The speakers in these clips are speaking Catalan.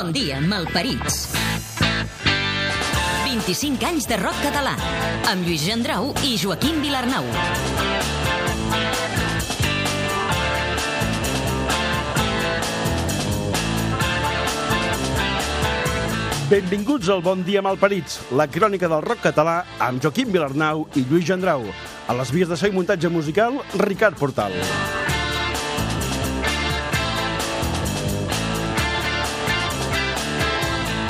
Bon dia, malparits. 25 anys de rock català, amb Lluís Gendrau i Joaquim Vilarnau. Benvinguts al Bon Dia Malparits, la crònica del rock català amb Joaquim Vilarnau i Lluís Gendrau. A les vies de i muntatge musical, Ricard Portal.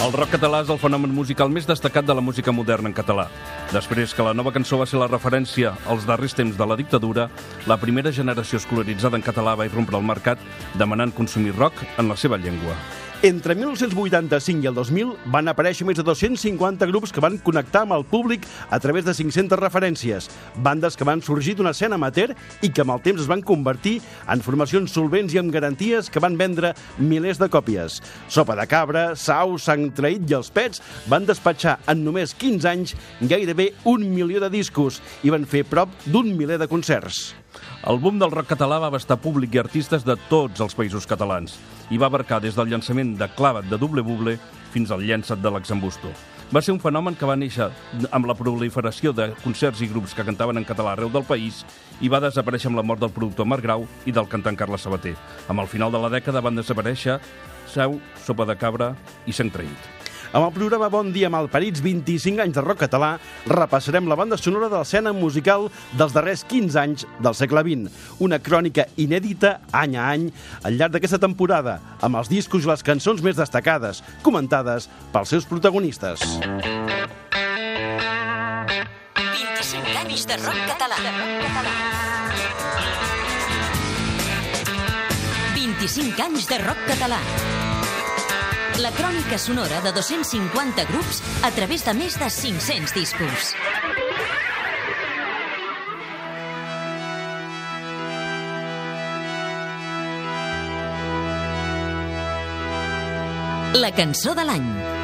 El rock català és el fenomen musical més destacat de la música moderna en català. Després que la nova cançó va ser la referència als darrers temps de la dictadura, la primera generació escolaritzada en català va irrompre al mercat demanant consumir rock en la seva llengua. Entre 1985 i el 2000 van aparèixer més de 250 grups que van connectar amb el públic a través de 500 referències, bandes que van sorgir d'una escena amateur i que amb el temps es van convertir en formacions solvents i amb garanties que van vendre milers de còpies. Sopa de cabra, Sau, Sang Traït i els Pets van despatxar en només 15 anys gairebé un milió de discos i van fer prop d'un miler de concerts. El boom del rock català va abastar públic i artistes de tots els països catalans i va abarcar des del llançament de Clavat de Doble Buble fins al llençat de l'Axambusto. Va ser un fenomen que va néixer amb la proliferació de concerts i grups que cantaven en català arreu del país i va desaparèixer amb la mort del productor Marc Grau i del cantant Carles Sabater. Amb el final de la dècada van desaparèixer Seu, Sopa de Cabra i Sang Traït. Amb el programa Bon dia Malparits, 25 anys de rock català, repassarem la banda sonora de l'escena musical dels darrers 15 anys del segle XX. Una crònica inèdita any a any al llarg d'aquesta temporada, amb els discos i les cançons més destacades, comentades pels seus protagonistes. 25 anys de rock català. 25 anys de rock català. La crònica sonora de 250 grups a través de més de 500 discos. La cançó de l'any.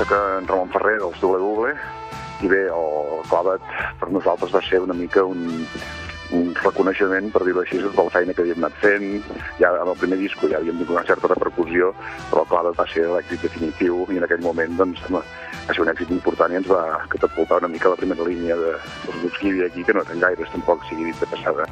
Soc en Ramon Ferrer, dels W, i bé, el Clavat per nosaltres va ser una mica un, un reconeixement, per dir-ho així, de la feina que havíem anat fent. Ja amb el primer disco ja havíem tingut una certa repercussió, però Clavat va ser l'èxit definitiu i en aquell moment doncs, va ser un èxit important i ens va catapultar una mica la primera línia de, dels grups que hi havia aquí, que no eren gaires, tampoc sigui dit de passada.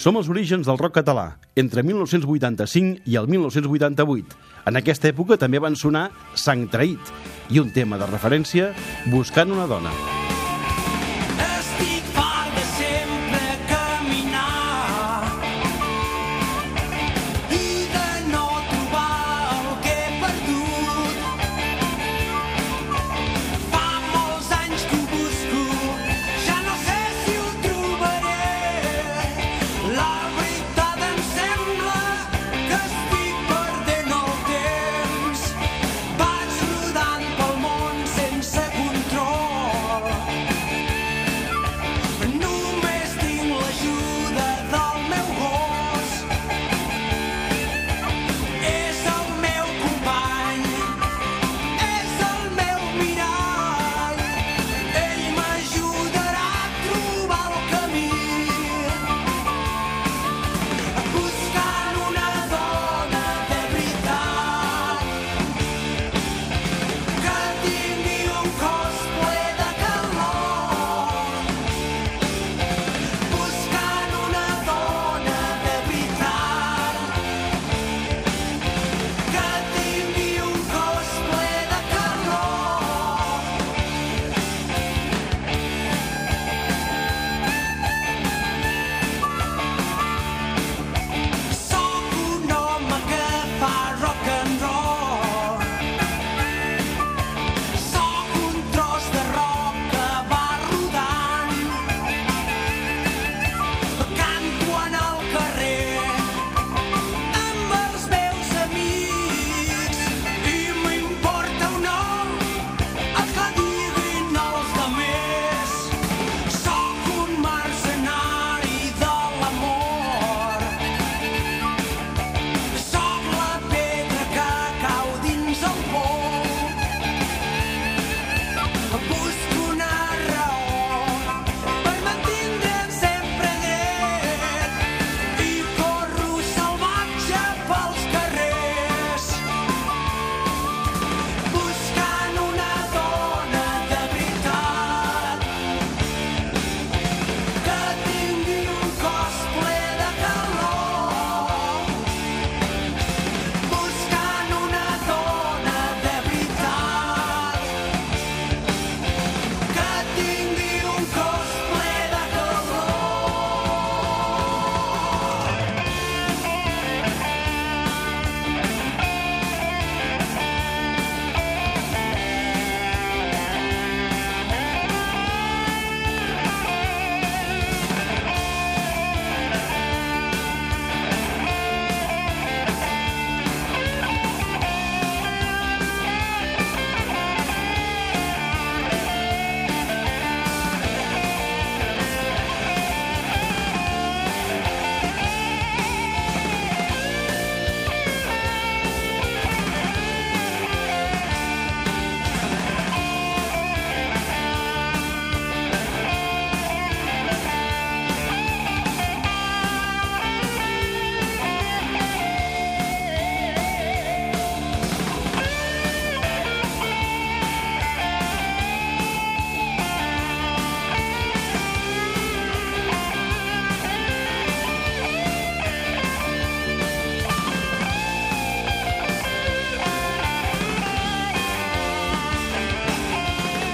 Som els orígens del rock català, entre 1985 i el 1988. En aquesta època també van sonar Sang Traït i un tema de referència, Buscant una dona.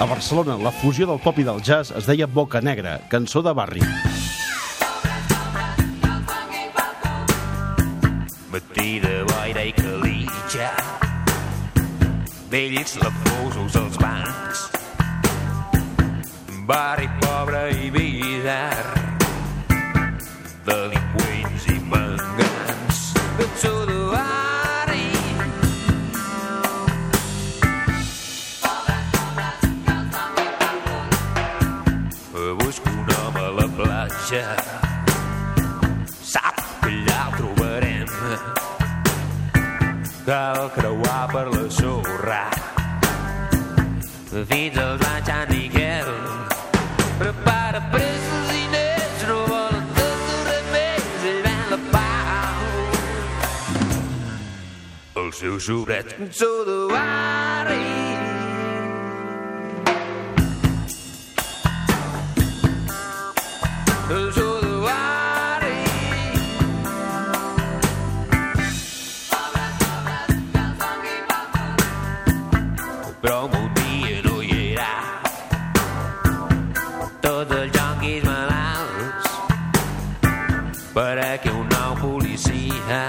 Barcelona, la fusió del pop i del jazz es deia Boca Negra, cançó de barri. de boira i calitja vells lafosos als bancs platja sap que allà el trobarem. Cal creuar per la sorra. Fins al Sant Sant Miquel prepara presos i nets no volen tot res més i ven la pau. El seu sobret cançó de barri nou policia.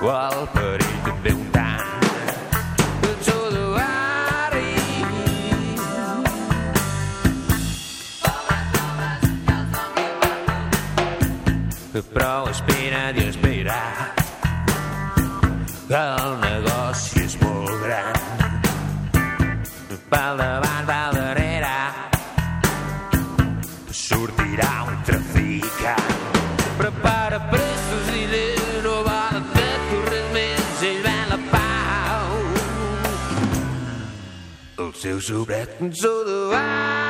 Qual per ell també un tant. Cançó de barri però espera i espera que el negoci El seu sobret cançó de barri.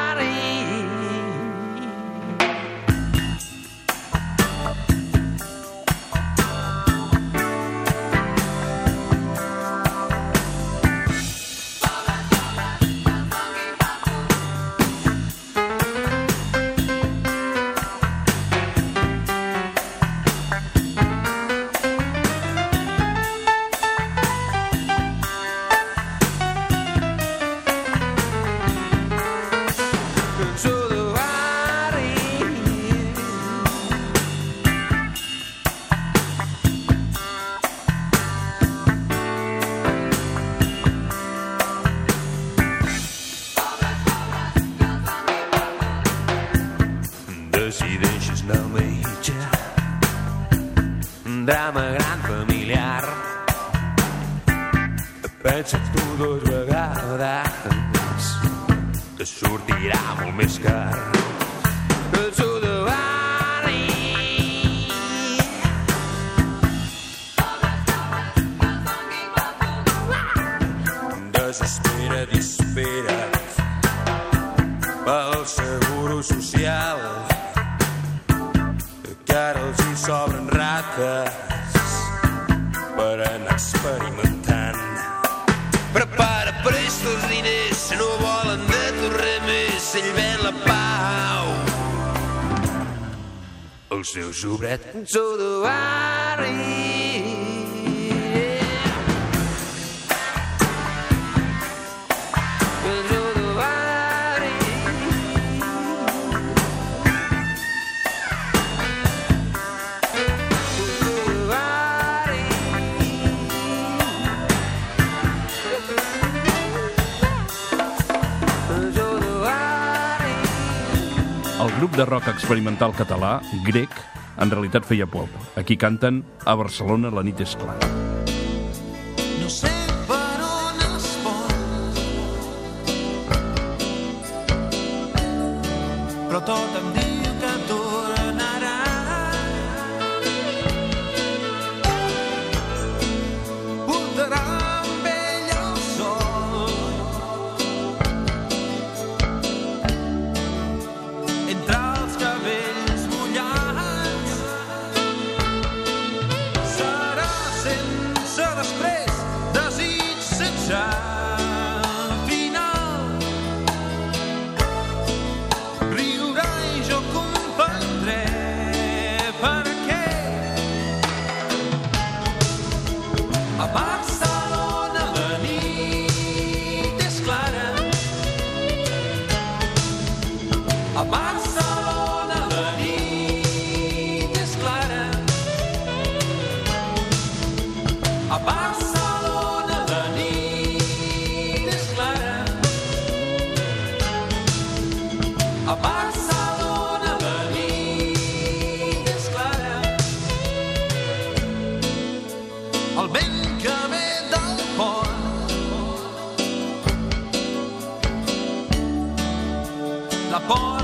Experimentant. Prepara presto els diners, no volen de tu res més, ell ven la pau. El seu sobret cançó de barri. Grup de rock experimental català, grec, en realitat feia pop. Aquí canten a Barcelona la nit és clara. upon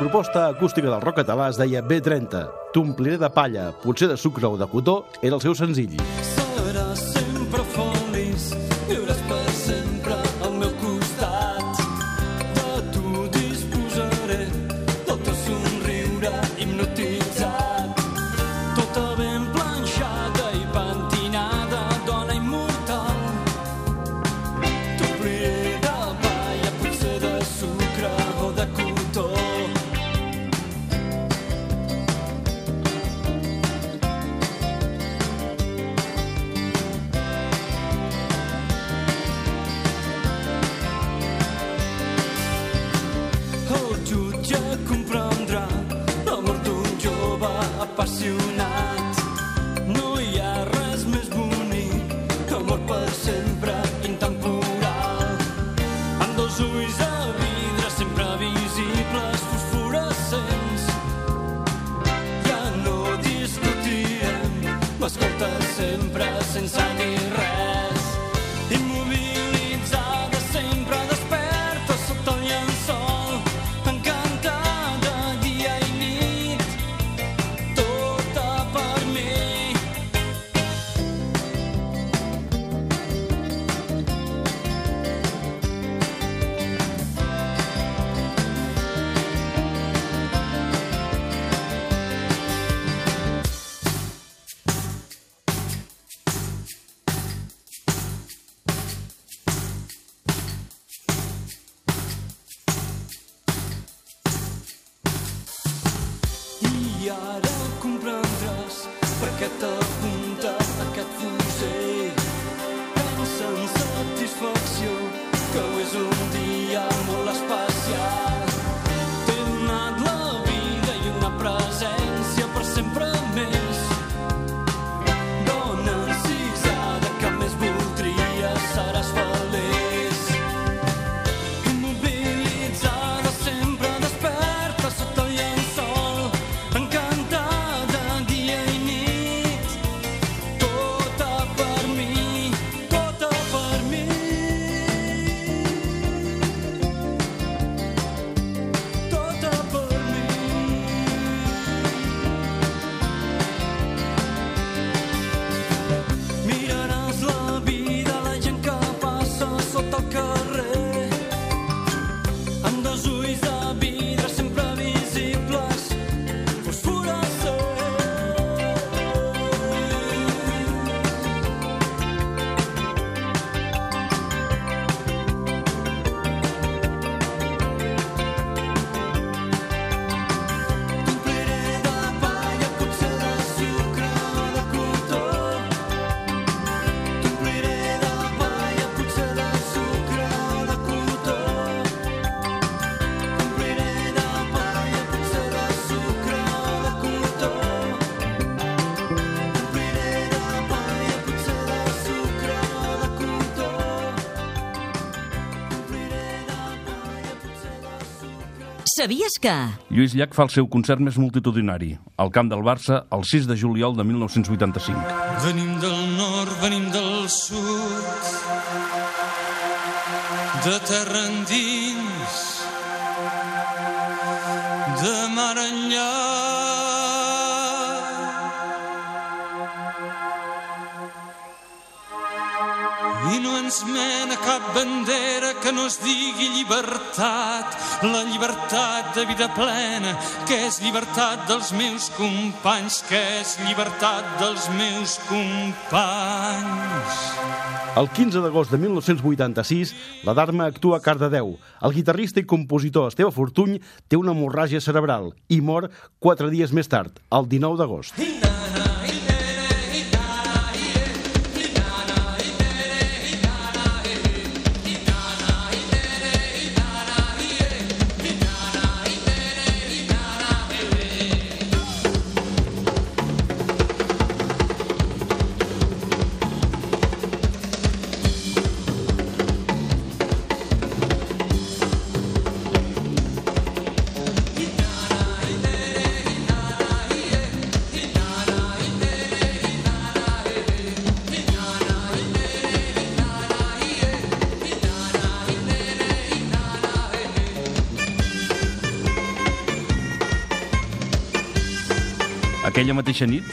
proposta acústica del rock català es deia B30. T'ompliré de palla, potser de sucre o de cotó, era el seu senzill. Sí. fácil. Que... Lluís Llach fa el seu concert més multitudinari, al camp del Barça, el 6 de juliol de 1985. Venim del nord, venim del sud, de terra endins, de mar enllà. I no ens cap bandera que no es digui llibertat, la llibertat de vida plena, que és llibertat dels meus companys, que és llibertat dels meus companys. El 15 d'agost de 1986, la Dharma actua a Cardedeu. El guitarrista i compositor Esteve Fortuny té una hemorràgia cerebral i mor quatre dies més tard, el 19 d'agost. Aquella mateixa nit,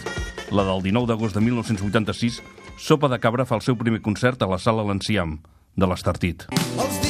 la del 19 d'agost de 1986, Sopa de Cabra fa el seu primer concert a la sala L'Enciam, de l'Estartit. Els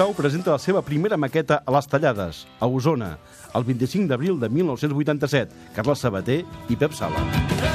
Sau presenta la seva primera maqueta a les Tallades, a Osona, el 25 d'abril de 1987. Carles Sabater i Pep Sala.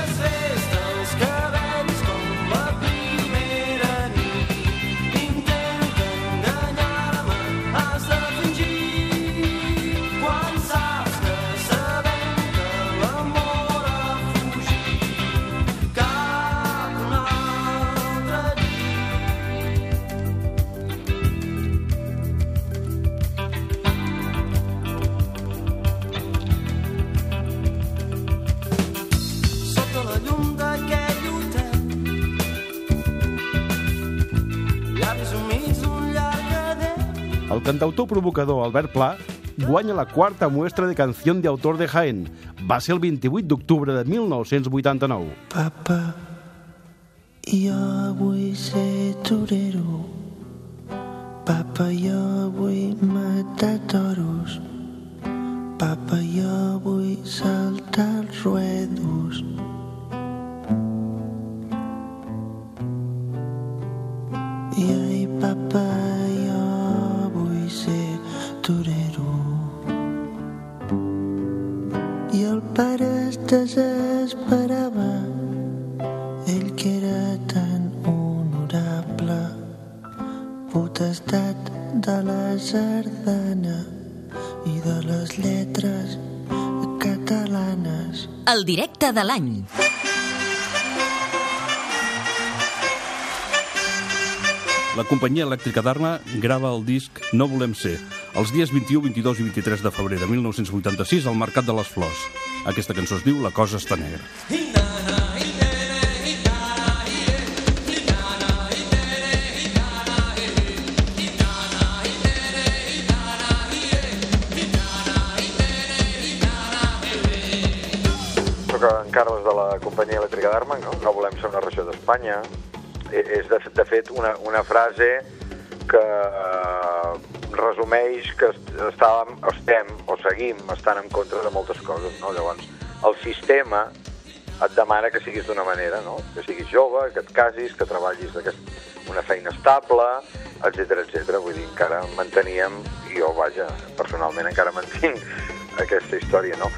Cantautor provocador Albert Pla guanya la quarta muestra de canción de autor de Jaén. Va ser el 28 d'octubre de 1989. Papa, jo vull ser torero. Papa, jo vull matar toros. Papa, jo vull saltar els ruedos. Pare es desesperava, ell que era tan honorable, potestat de la sardana i de les lletres catalanes. El directe de l'any. La companyia elèctrica d'Arma grava el disc No volem ser, els dies 21, 22 i 23 de febrer de 1986 al Mercat de les Flors. Aquesta cançó es diu La cosa està negra. Soc en Carles de la companyia elèctrica d'Arma, no? no volem ser una regió d'Espanya. E- És, de, de fet, una, una frase que eh, resumeix que est- estàvem, estem o seguim estant en contra de moltes coses. No? Llavors, el sistema et demana que siguis d'una manera, no? que siguis jove, que et casis, que treballis una feina estable etc etc. Vull dir, encara manteníem, i jo, vaja, personalment encara mantinc aquesta història, no?